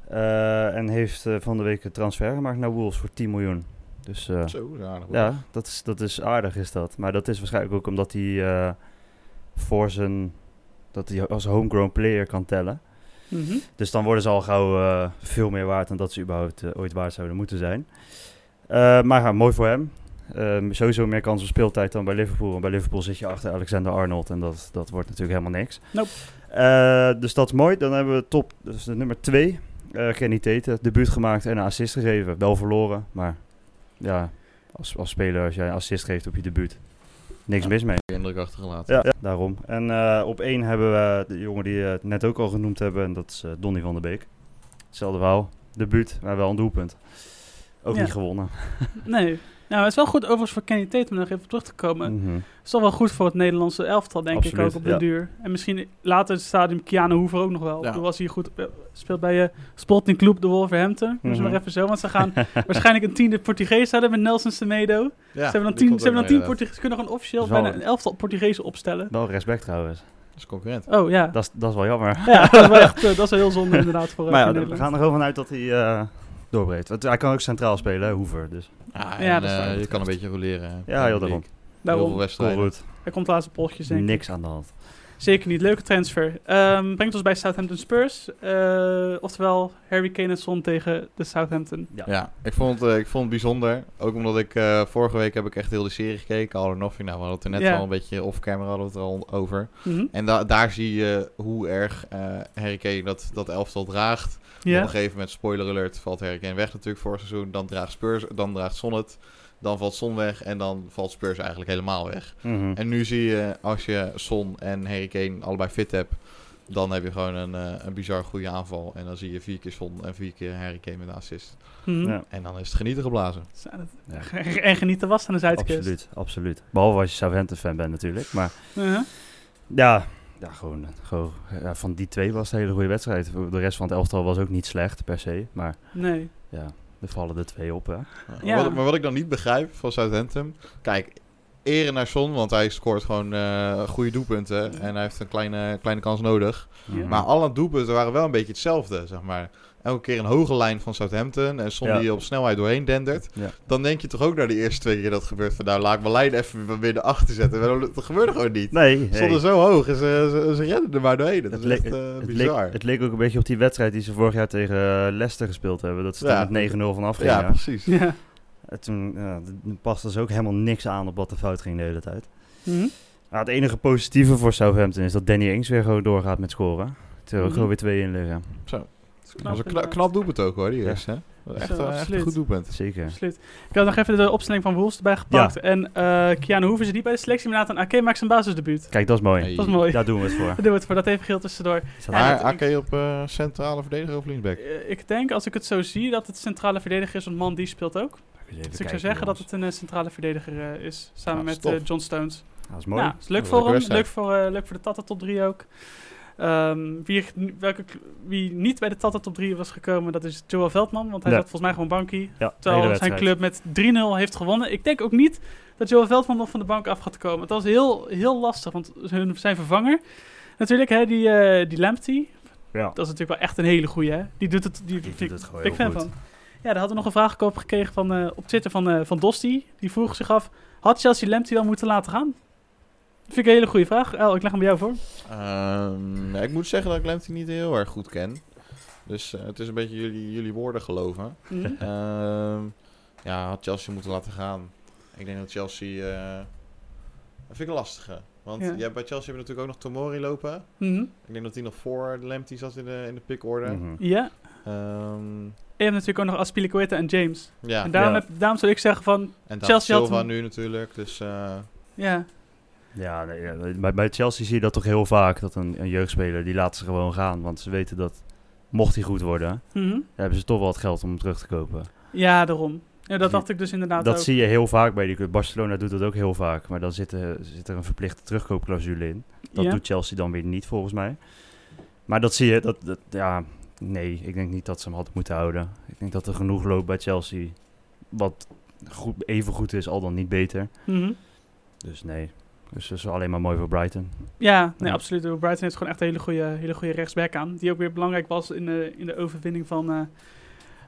Eh, en heeft van de week een transfer gemaakt naar Wolves voor 10 miljoen. Dus eh, Zo, ja, aardig, ja, dat is, dat is aardig is dat. Maar dat is waarschijnlijk ook omdat hij eh, voor zijn... Dat hij als homegrown player kan tellen. Mhm. Dus dan worden ze al gauw eh, veel meer waard dan dat ze überhaupt ooit waard zouden moeten zijn. Eh, maar ja, mooi voor hem. Ehm, sowieso meer kans op speeltijd dan bij Liverpool. Want bij Liverpool zit je achter Alexander Arnold en dat, dat wordt natuurlijk helemaal niks. Nope. Eh, dus dat is mooi. Dan hebben we top, dus de nummer 2. Uh, Kenny Tate, debuut gemaakt en een assist gegeven. Wel verloren, maar ja, als, als speler, als jij een assist geeft op je debuut, niks mis mee. Indruk achtergelaten. Ja, daarom. En eh, op één hebben we de jongen die we net ook al genoemd hebben. En dat is eh, Donny van der Beek. Hetzelfde verhaal. Debuut, maar wel een doelpunt. Ook Ja. niet gewonnen. Nee. Nou, het is wel goed overigens voor Kenny Tate om nog even terug te komen. Mhm. Het is toch wel goed voor het Nederlandse elftal, denk ik ook op de ja. duur. En misschien later het stadium Kiana Hoever ook nog wel. Ja. Toen was hij goed eh, speelt bij je Sporting Club de Wolverhampton. Noem ze Mhm. maar even zo, want ze gaan [LAUGHS] waarschijnlijk een tiende Portugees hadden met Nelson Semedo. Ja, ze hebben dan tien, ze hebben dan tien Portugees. Ze kunnen gewoon officieel wel bijna een elftal Portugezen opstellen. Wel respect trouwens. Dat is concurrent. Oh ja. Dat is, dat is wel jammer. Ja, dat is wel [LAUGHS] echt eh, dat is wel heel zonde inderdaad voor, eh, maar ja, we gaan er gewoon vanuit dat hij eh doorbreekt. Want hij kan ook centraal spelen, hè, Hoever. Dus Ja, Ja, en, dat is eh, je kan een beetje roleren. ja, heel daarom. Heel Daarom, veel Cool, wedstrijden. goed. hij komt laatste polletjes denk ik. Niks aan de hand. Zeker niet. Leuke transfer. Ehm, brengt ons bij Southampton Spurs. Eh, oftewel Harry Kane en Son tegen de Southampton. Ja. Ja, ik vond, het, eh, ik vond het bijzonder. Ook omdat ik eh, vorige week heb ik echt heel de serie gekeken. All or Nothing. Nou, we hadden het er net Ja. al een beetje off-camera hadden we het er al over. Mhm. En da daar zie je hoe erg eh Harry Kane dat, dat elftal draagt. Op een gegeven moment, spoiler alert, valt Harry Kane weg natuurlijk vorig seizoen. Dan draagt, Spurs, dan draagt Son het. Dan valt Son weg en dan valt Spurs eigenlijk helemaal weg. Mhm. En nu zie je, als je Son en Harry Kane allebei fit hebt, dan heb je gewoon een, eh, een bizar goede aanval. En dan zie je vier keer Son en vier keer Harry Kane met een assist. Mhm. Ja. En dan is het genieten geblazen. Ja. [LAUGHS] En genieten was aan de Zuidkust. Absoluut, absoluut. Behalve als je Southampton-fan bent natuurlijk. Maar Uh-huh. ja, ja gewoon, gewoon ja, van die twee was het een hele goede wedstrijd. De rest van het elftal was ook niet slecht per se. Maar Nee. ja, er vallen er twee op. Hè. Ja. Ja. Maar, wat, maar wat ik dan niet begrijp van Southampton. Kijk, eren naar Son, want hij scoort gewoon eh, goede doelpunten. En hij heeft een kleine, kleine kans nodig. Ja. Maar alle doelpunten waren wel een beetje hetzelfde, zeg maar. Elke keer een hoge lijn van Southampton. En Son Ja. die op snelheid doorheen dendert. Ja. Dan denk je toch ook naar de eerste twee keer dat gebeurt. Van nou, laat ik mijn lijn even weer achter zetten. Dat gebeurde gewoon niet. Nee, Ze hey. stonden zo hoog en ze, ze, ze redden er maar doorheen. Dat Het is leek, echt eh, het, leek, bizar. het leek ook een beetje op die wedstrijd die ze vorig jaar tegen eh, Leicester gespeeld hebben. Dat ze Ja. er met 9-0 van afgingen. ja, precies. Ja. En toen paste ze ook helemaal niks aan op wat er fout ging de hele tijd. Maar het enige positieve voor Southampton is dat Danny Ings weer gewoon doorgaat met scoren. Terwijl er Mhm. gewoon weer twee in liggen. Dat was een kna- inderdaad. knap doelpunt ook hoor, die Ja. eerste. hè? Was Zo, Echt, eh, echt een goed doelpunt. Zeker. Absoluut. Ik had nog even de opstelling van Wolves erbij gepakt. En eh Keanu Hoeven is niet bij de selectie, maar Nathan Ake maakt zijn basisdebuut. Kijk, dat is mooi. Hey. Dat is mooi. Daar doen we het voor. Daar [LAUGHS] doen we het voor. Dat even geel tussendoor. Ja, Maar Ake op eh, centrale verdediger of linksback? Ik denk, als ik het zo zie, dat het centrale verdediger is, want man die speelt ook. Dus ik zou zeggen dat het een centrale verdediger is, samen Nou, met John Stones. Dat is mooi. Ja, is leuk voor hem, leuk voor, eh, leuk voor de Tata top 3 ook. Ehm, wie, welke, wie niet bij de Tata top 3 was gekomen, dat is Joel Veldman, want hij Ja. zat volgens mij gewoon bankie. Ja, Terwijl zijn club met 3-0 heeft gewonnen. Ik denk ook niet dat Joel Veldman nog van de bank af gaat komen. Het was heel, heel lastig, want hun, zijn vervanger, natuurlijk, hè, die, eh die Lamptey, Ja. dat is natuurlijk wel echt een hele goeie, hè. Die doet het, die, doet ik- het gewoon ik heel goed. van. Ja, daar hadden we nog een vraag op gekregen van, eh, op Twitter van, eh, van Dosti. Die vroeg zich af, had Chelsea Lamptey wel moeten laten gaan? Dat vind ik een hele goede vraag. El, ik leg hem bij jou voor. Ehm, ja, ik moet zeggen dat ik Lamptey niet heel erg goed ken. Dus eh, het is een beetje jullie, jullie woorden geloven. Mhm. Ehm, ja, had Chelsea moeten laten gaan. Ik denk dat Chelsea... eh, dat vind ik een lastige. Want Ja. je bij Chelsea hebben we natuurlijk ook nog Tomori lopen. Mhm. Ik denk dat hij nog voor Lamptey zat in de, in de pickorde. Mhm. Ja. Ehm, En je hebt natuurlijk ook nog Aspilicueta en James. ja, en daarom, Ja. heb, daarom zou ik zeggen van, en Chelsea had Silva hem- nu natuurlijk. Dus eh, ja, Ja, nee, bij, bij Chelsea zie je dat toch heel vaak. Dat een, een jeugdspeler, die laat ze gewoon gaan. Want ze weten dat, mocht hij goed worden, Mhm. hebben ze toch wel het geld om hem terug te kopen. ja daarom. Ja, dat dacht ik dus inderdaad dat ook. zie je heel vaak bij die club. Barcelona doet dat ook heel vaak. Maar dan zit er, zit er een verplichte terugkoopclausule in. Dat ja. doet Chelsea dan weer niet, volgens mij. Maar dat zie je, dat, dat, ja, nee, ik denk niet dat ze hem hadden moeten houden. Ik denk dat er genoeg loopt bij Chelsea. Wat goed, even goed is, al dan niet beter. Mhm. Dus nee, dus dat is alleen maar mooi voor Brighton. Ja, nee, Ja. absoluut. Brighton heeft gewoon echt een hele goede, hele goede rechtsback aan. Die ook weer belangrijk was in de, in de overwinning van, eh,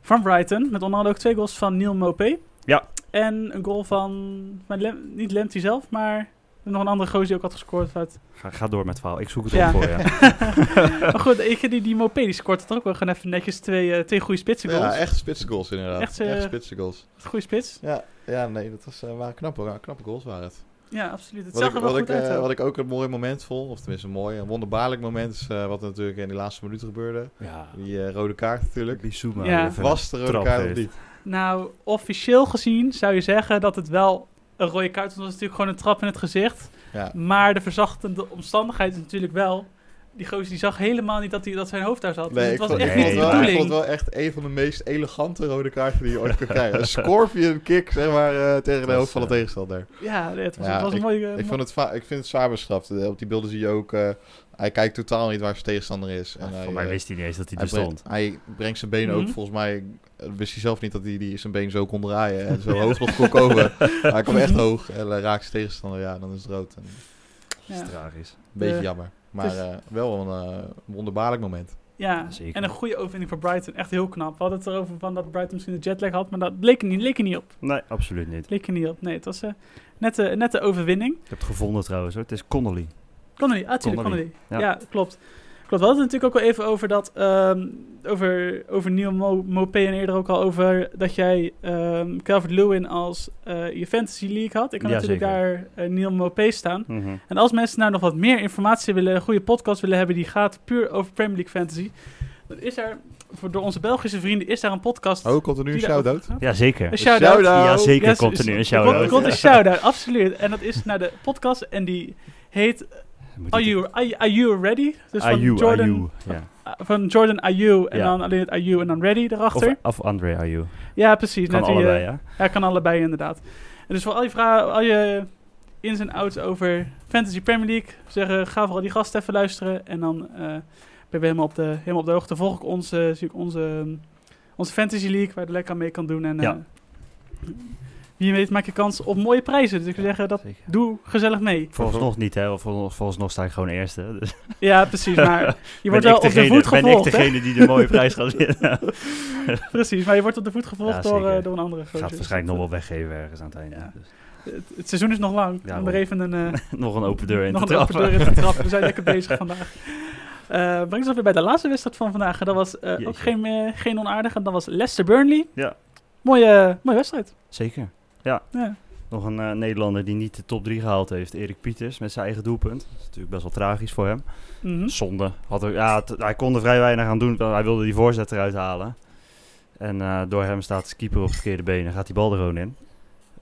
van Brighton. Met onder andere ook twee goals van Neil Mopé. Ja. En een goal van, van Lem- niet Lemty zelf, maar nog een andere gozer die ook had gescoord. Uit. Ga, ga door met het verhaal, ik zoek het Ja. op voor je. [LAUGHS] [LAUGHS] maar goed, ik, die, die Mopé die scoort er ook wel gewoon even netjes twee, eh, twee goede spitsen goals. ja, echt spitse goals inderdaad. Echt, Echt, eh, spitse goals. Goede spits. Ja, ja nee, dat was, eh, waren knappe, knappe goals waren het. Ja, absoluut. Het Wat zag ik, er wel wat, goed ik, uit. eh, ook. wat ik ook een mooi moment vond, of tenminste een mooi, een wonderbaarlijk moment, is eh, wat natuurlijk in die laatste minuten gebeurde. Ja, Die eh, rode kaart natuurlijk. Bissouma. Ja. Was de rode kaart of niet? Nou, officieel gezien zou je zeggen dat het wel een rode kaart was. Het was natuurlijk gewoon een trap in het gezicht. Ja. Maar de verzachtende omstandigheid is natuurlijk wel... Die gozer die zag helemaal niet dat, hij, dat zijn hoofd daar zat. Dus Nee, het ik was vond, echt niet de het ik vond het wel echt een van de meest elegante rode kaarten die je ooit kan krijgen. Een scorpion kick, zeg maar, eh, tegen de hoofd van de eh, tegenstander. Ja, nee, het was, Ja, het was een mooie... Ik, vond het ik vind het zwaar bestraft. Eh, Op die beelden zie je ook, eh, hij kijkt totaal niet waar zijn tegenstander is. En hij, Voor mij eh, wist hij niet eens dat hij hij, er brengt, stond. hij brengt zijn benen ook, Mhm. volgens mij, eh, wist hij zelf niet dat hij die, zijn been zo kon draaien en zo hoog nog kon komen. Maar [LAUGHS] hij kwam echt hoog en eh, raakt zijn tegenstander, ja, dan is het rood. En, ja. Dat is tragisch. een beetje Eh, jammer. Maar dus- eh, wel een eh, wonderbaarlijk moment. Ja, Zeker. en een goede overwinning voor Brighton. Echt heel knap. We hadden het erover van dat Brighton misschien een jetlag had, maar dat leek er niet, leek er niet op. Nee, absoluut niet. Leek er niet op. Nee, het was eh net, de, net de overwinning. Ik heb het gevonden trouwens hoor. Het is Connolly. Connolly, ah, Connolly. Ja. ja. klopt. Klopt, we hadden het natuurlijk ook al even over dat, ehm, over, over Neil Mo Mopé en eerder ook al over dat jij ehm Calvert-Lewin als eh, je fantasy league had. Ik had Ja, natuurlijk zeker. daar eh, Neil Mopé staan. Mhm. En als mensen nou nog wat meer informatie willen, een goede podcast willen hebben die gaat puur over Premier League fantasy, dan is er, voor, door onze Belgische vrienden, is daar een podcast. Oh, komt er nu een shout-out? Ja, zeker. Een shout-out. Ja, zeker Ja, komt er s- nu een shout-out. komt een shout-out, absoluut. En dat is naar de podcast en die heet Are You, are, you- are you Ready? Dus van Ayew, Jordan, Ja. uh, van Jordan en dan alleen het Ayew en dan Ready erachter. Of, of André Ayew. ja, precies. Kan net allebei, eh. Ja, kan allebei inderdaad. En dus voor al je vragen, al je ins en outs over Fantasy Premier League, zeggen ga vooral die gasten even luisteren. En dan eh, ben je helemaal op, de, helemaal op de hoogte. Volg ik onze, zie ik onze, onze Fantasy League, waar je er lekker aan mee kan doen. En eh, Ja. Wie weet maak je kans op mooie prijzen. Dus ik zou zeggen, dat Zeker. doe gezellig mee. Vooralsnog niet, hè. want Volgens, vooralsnog sta ik gewoon eerste. Dus Ja, precies. Maar [LAUGHS] je wordt wel op de voet Ben ik gevolgd. hè? degene die de mooie prijs gaat winnen? [LAUGHS] Precies, maar je wordt op de voet gevolgd Ja, door, eh, door een andere Gaat gozer. waarschijnlijk nog wel weggeven ergens aan het einde. Ja. Dus Het, het seizoen is nog lang. Ja, om er even een, eh, [LAUGHS] nog een open deur in nog te een open deur in te trappen. We zijn lekker bezig vandaag. Eh brengt ons weer bij de laatste wedstrijd van vandaag. En dat was eh, ook geen, geen onaardige. Dat was Leicester-Burnley. Ja. Mooie, mooie wedstrijd. Zeker. Ja. Nog een eh, Nederlander die niet de top 3 gehaald heeft. Erik Pieters met zijn eigen doelpunt. Dat is natuurlijk best wel tragisch voor hem. Mhm. Zonde. Had er, ja, hij kon er vrij weinig aan doen. Hij wilde die voorzet eruit halen. En eh, door hem staat de keeper op verkeerde been en gaat die bal er gewoon in.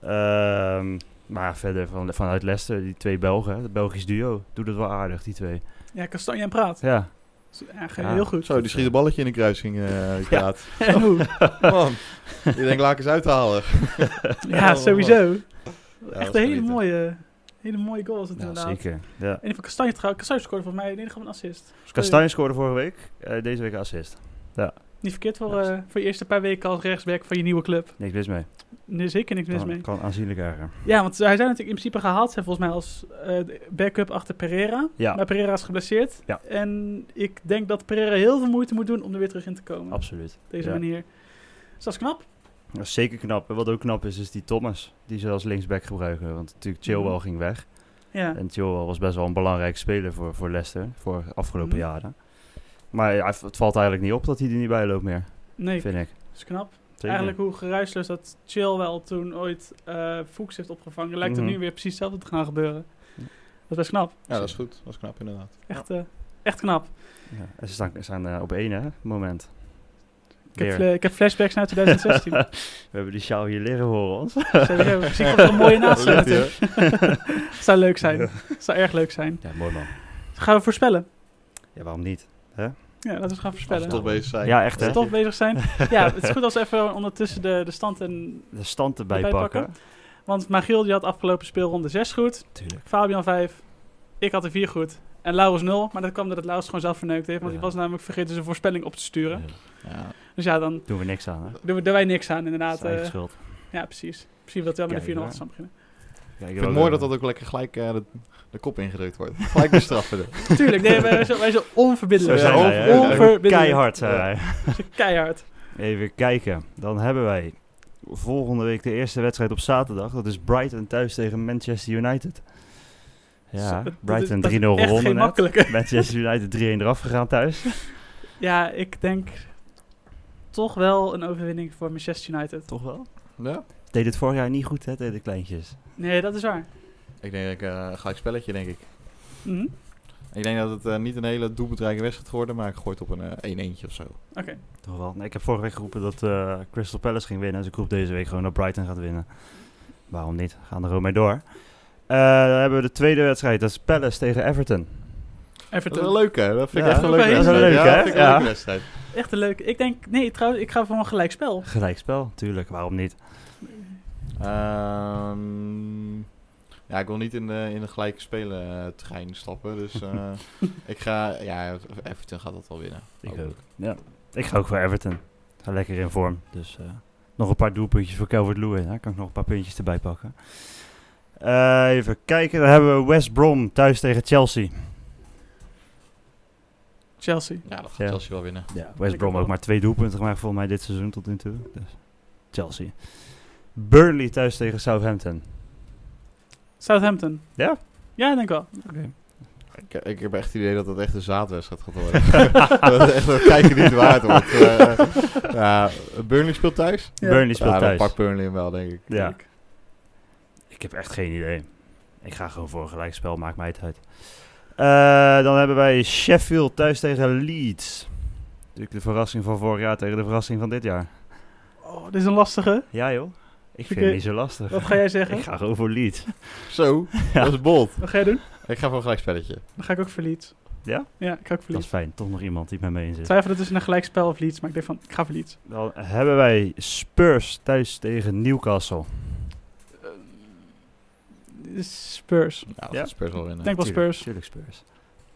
Ehm, maar verder van, vanuit Leicester, die twee Belgen, het Belgisch duo, doet het wel aardig, die twee. Ja, Kastanje en Praat. Ja, Ja, Ja. heel goed. Zo, die schiet een balletje in de kruising, eh [LAUGHS] die Ja. En hoe? [LAUGHS] Man, ik denk, laat ik eens uithalen. [LAUGHS] Ja, sowieso. Echt is een hele mooie, hele mooie goal was het ja inderdaad. zeker. Ja. En van Kastanje. Kastanje scoorde volgens mij in ieder geval een assist. Kastanje scoorde vorige week, eh, deze week assist. Niet verkeerd voor, eh, voor je eerste paar weken als rechtsback van je nieuwe club. Niks mis mee. Nee, zeker niks mis mee. kan aanzienlijk erger. Ja, want hij zou natuurlijk in principe gehaald zijn volgens mij als de backup achter Pereira. Ja. Maar Pereira is geblesseerd. Ja. En ik denk dat Pereira heel veel moeite moet doen om er weer terug in te komen. Absoluut. Deze Ja. manier. Dus dat is knap. Dat is zeker knap. En wat ook knap is, is die Thomas. Die ze als linksback gebruiken. Want natuurlijk Chilwell Mhm. ging weg. Ja. En Chilwell was best wel een belangrijke speler voor, voor Leicester. Voor de afgelopen Mhm. jaren. Maar ja, het valt eigenlijk niet op dat hij er niet bij loopt meer. Nee, Vind ik. dat is knap. Zeker. Eigenlijk hoe geruisloos dat Chilwell toen ooit eh Fuchs heeft opgevangen, lijkt Mhm. er nu weer precies hetzelfde te gaan gebeuren. Dat is best knap. Ja, dat is goed. Dat is knap inderdaad. Echt, eh, echt knap. Ja, ze staan, staan eh, op één, hè? Moment. Ik heb, ik heb flashbacks naar 2016. [LAUGHS] We hebben die sjaal hier liggen voor ons. Misschien komt er een mooie naast hij, [LAUGHS] Zou leuk zijn. Zou erg leuk zijn. Ja, mooi man. Gaan we voorspellen? Ja, waarom niet? Ja, laten we gaan Als voorspellen. we toch bezig zijn. Ja, echt Als we hè? toch bezig zijn. [LAUGHS] Ja, het is goed als we even ondertussen de, de stand en... De stand erbij Erbij pakken. pakken. Want Magiel die had afgelopen speelronde 6 goed. Tuurlijk. Fabian 5. Ik had er 4 goed. En Laurens 0. Maar dat kwam omdat Laurens gewoon zelf verneukt heeft. Want Ja. die was namelijk vergeten zijn voorspelling op te sturen. Ja, Dus Dus ja, dan Doen we niks aan, hè? doen we er wij niks aan, inderdaad. Dat is eigen eh. schuld. ja, precies. Misschien wil hij wel met de 4-0 hoor. achterstand beginnen. Ik vind het mooi dat dat ook lekker gelijk eh, de, kop ingedrukt wordt. Gelijk bestraffen. [LAUGHS] Tuurlijk, nee, wij, zijn, wij zijn Zo onverbiddelijk. zijn Ja, wij, hè? onverbiddelijk. Keihard zijn wij. [LAUGHS] Keihard. Even kijken. Dan hebben wij volgende week de eerste wedstrijd op zaterdag. Dat is Brighton thuis tegen Manchester United. Ja, Brighton dat is 3-0 echt gewonnen net. [LAUGHS] Manchester United 3-1 eraf gegaan thuis. Ja, ik denk toch wel een overwinning voor Manchester United. Toch wel? Ja? Deed het vorig jaar niet goed, hè, de kleintjes. Nee, dat is waar. Ik denk dat ik eh, een gelijk spelletje, denk ik. Mhm. Ik denk dat het eh, niet een hele doelbedreigende wedstrijd gaat worden, maar ik gooi het op een eh 1-1'tje of zo. Oké. Toch wel. Nee, ik heb vorige week geroepen dat eh, Crystal Palace ging winnen. Dus ik roep deze week gewoon dat Brighton gaat winnen. Waarom niet? Gaan er gewoon mee door. Eh, dan hebben we de tweede wedstrijd. Dat is Palace tegen Everton. Dat is Everton. wel leuk, hè? Dat vind ik Ja, echt een dat is leuke wedstrijd. leuk, ja, hè? dat vind ik een leuke wedstrijd. Echt een leuk. Ik denk, nee, trouwens, ik ga voor een gelijkspel. Gelijkspel, tuurlijk. Waarom niet? Ehm, ja, ik wil niet in de, in de gelijke spelen eh, trein stappen, dus eh, [LAUGHS] ik ga... Ja, Everton gaat dat wel winnen. Ik ook. Ja. Ik ga ook voor Everton. Ga lekker in vorm. Dus eh, nog een paar doelpuntjes voor Calvert-Lewin. Daar kan ik nog een paar puntjes erbij pakken. Eh, even kijken. Dan hebben we West Brom thuis tegen Chelsea. Chelsea. Ja, dat gaat Ja. Chelsea wel winnen. Ja, West Brom ook maar twee doelpunten gemaakt volgens mij dit seizoen tot nu toe. Dus Chelsea. Burnley thuis tegen Southampton. Southampton. Ja? Ja, ik denk wel. Ik, ik heb echt het idee dat [LAUGHS] het echt een zaadwedstrijd gaat worden. dat is echt een kijken niet waard wordt. [LAUGHS] Eh, ja, Burnley speelt thuis? Ja. Burnley speelt ja, dan thuis. pakt Burnley hem wel, denk ik. Ja, ik heb echt geen idee. Ik ga gewoon voor een gelijkspel, maakt mij het uit. Eh, dan hebben wij Sheffield thuis tegen Leeds. Natuurlijk de verrassing van vorig jaar tegen de verrassing van dit jaar. Oh, dit is een lastige. Ja joh, ik vind het niet zo lastig. Wat ga jij zeggen? [LAUGHS] Ik ga gewoon voor Leeds. Zo, [LAUGHS] Ja. dat is bold. Wat ga jij doen? Ik ga voor een gelijkspelletje. Dan ga ik ook voor Leeds. Ja? Ja, ik ga ook voor Dat is fijn, toch nog iemand die met me in Ik zit. twijfelde tussen een gelijkspel of Leeds, maar ik denk van, ik ga voor Leeds. Dan hebben wij Spurs thuis tegen Newcastle. Spurs. Ja, dat Ja. Spurs wel Ik winnen. denk wel Spurs. Tuurlijk Spurs.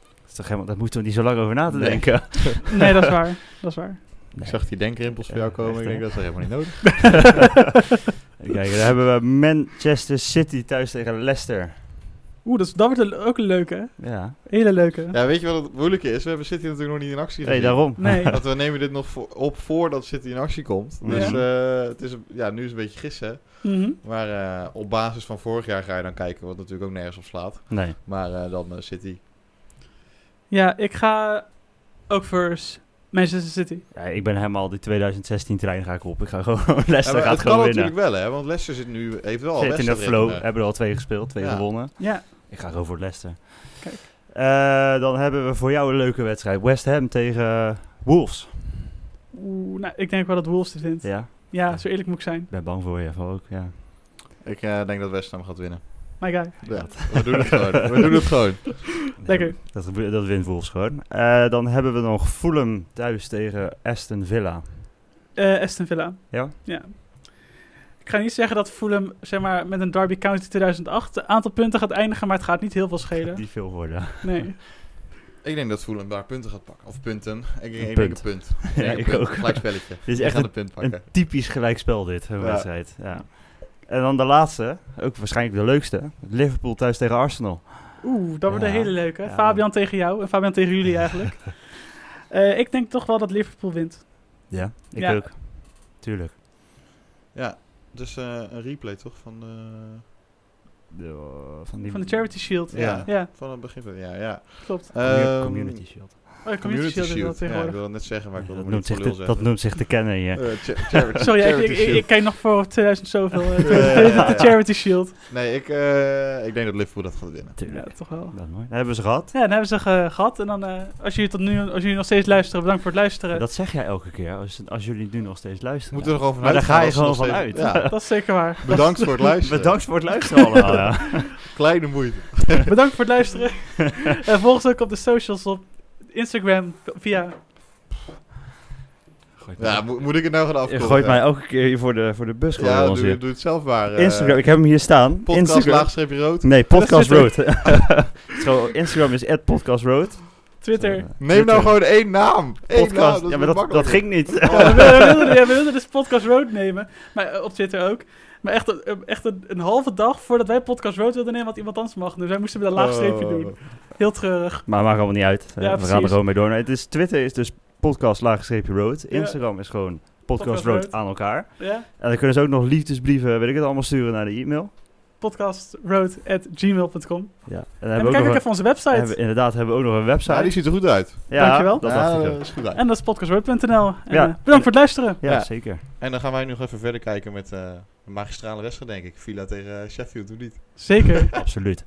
Dat, is toch helemaal, dat moeten we niet zo lang over na te Nee. denken. Nee, dat is waar. Dat is waar. Ik zag die denkrimpels voor jou Ja, komen. echt, ik denk dat is helemaal niet [LAUGHS] nodig. [LAUGHS] Kijk, dan hebben we Manchester City thuis tegen Leicester. Oeh, dat, is, dat wordt een- ook een leuke. Ja, Hele leuke. Ja, weet je wat het moeilijke is? We hebben City natuurlijk nog niet in actie hey, gezien. daarom. Nee. [LAUGHS] Want we nemen dit nog voor- op voordat City in actie komt. Ja. Dus eh, het is, ja, nu is het een beetje gissen. Mhm. Maar eh, op basis van vorig jaar ga je dan kijken, wat natuurlijk ook nergens op slaat. Nee. Maar eh, dan City. Ja, ik ga ook voor Manchester City. Ja, ik ben helemaal die 2016 trein ga ik op. Ik ga gewoon, [LAUGHS] Leicester gaat het kan gewoon winnen. natuurlijk wel, hè? Want Leicester zit nu, heeft wel al Zit in de flow, ritme. hebben er al twee gespeeld, twee Ja. gewonnen. Ja, Ik ga gewoon voor Leicester. Kijk. Eh, dan hebben we voor jou een leuke wedstrijd. West Ham tegen Wolves. Oeh, nou, ik denk wel dat Wolves dit wint. Ja. Ja, zo eerlijk moet ik zijn. ik ben bang voor je van ook. Ja. Ik eh, denk dat West Ham gaat winnen. My guy. Ja, we doen het gewoon. We doen het gewoon. [LAUGHS] Lekker. Dat, dat wint Wolves gewoon. Eh, dan hebben we nog Fulham thuis tegen Aston Villa. Eh Aston Villa. Ja? Ja. Ik ga niet zeggen dat Fulham zeg maar, met een Derby County 2008 een aantal punten gaat eindigen, maar het gaat niet heel veel schelen. Die veel worden. Nee. [LAUGHS] Ik denk dat Fulham daar punten gaat pakken. Of punten. Ik, ik, ik punt. denk een punt. [LAUGHS] Ja, denk een ik punt. ook. Gelijk spelletje. Dit is echt een, een punt een pakken. typisch gelijkspel dit, een Ja. wedstrijd. Ja. En dan de laatste, ook waarschijnlijk de leukste. Liverpool thuis tegen Arsenal. Oeh, dat wordt Ja. een hele leuke. Ja. Fabian tegen jou en Fabian tegen jullie [LAUGHS] eigenlijk. Eh, ik denk toch wel dat Liverpool wint. Ja, ik Ja. ook. Tuurlijk. Ja, dus eh, een replay toch van de, De, van, die, Van de Charity Shield. Ja. Ja, van het begin van ja, ja. klopt. Ehm, Community Shield. Oh, ja, Community, Shield, is dat Ja, ik het net zeggen, maar ik wilde dat, het noemt niet zich dat noemt zich te kennen hier. Eh, [LAUGHS] charity- Sorry, ik, charity ik, ik, kijk nog voor 2000 zoveel. eh, [LAUGHS] Ja, ja, ja, de ja. Charity Shield. Nee, ik, eh, ik denk dat Liverpool dat gaat winnen. Ja, toch wel. Dat mooi. Dat hebben we ze gehad. Ja, dan hebben ze ge- gehad. En dan, eh, als, jullie tot nu, als jullie nog steeds luisteren, bedankt voor het luisteren. Dat, Dat zeg jij elke keer, als, als jullie nu nog steeds luisteren. Moeten we er gewoon Maar vanuit daar ga je gewoon van uit. Ja, [LAUGHS] is zeker waar. bedankt voor het luisteren. Bedankt voor het luisteren allemaal. ja. Kleine moeite. Bedankt voor het luisteren. en volg ons ook op de socials op Instagram via... Ja, mo- moet ik het nou gaan je afkomen? gooit mij elke keer hier voor de, voor de bus Ja, doe, het zelf maar. eh, Instagram, ik heb hem hier staan. Podcast Instagram. laagstreepje rood. Nee, [LAUGHS] Podcast is [LAUGHS] gewoon- Instagram is @podcastroad. Twitter. Neem nou gewoon één naam. Eén naam, Podcast. dat ja, maar dat, dat ging niet. Ja, we, wilden, we, wilden, ja, we wilden dus Podcast Road nemen. Maar, eh, op Twitter ook. Maar echt, een, echt een, een halve dag voordat wij Podcast Road wilden nemen, had iemand anders mag. Dus wij moesten met een laag streepje Oh. doen. Heel treurig. Maar maakt allemaal niet uit. Ja, we gaan precies. er gewoon mee door. Het is, Twitter is dus podcast laagstreepje road. Ja. Instagram is gewoon podcast, Podcast road Road. aan elkaar. Ja? En dan kunnen ze ook nog liefdesbrieven, weet ik het allemaal, sturen naar de e-mail. podcastroad.gmail.com. Ja. En dan En hebben dan we kijk ook even onze website. hebben, inderdaad hebben we ook nog een website. Ja, die ziet er goed uit. Ja, Dankjewel. Dat ja, dacht ik dat is goed uit. En dat is podcastroad.nl. En, Ja. eh, bedankt voor het luisteren. Ja, Ja. zeker. En dan gaan wij nog even verder kijken met eh, een magistrale wedstrijd, denk ik. Villa tegen eh, Sheffield, doe niet. Zeker. [LAUGHS] Absoluut.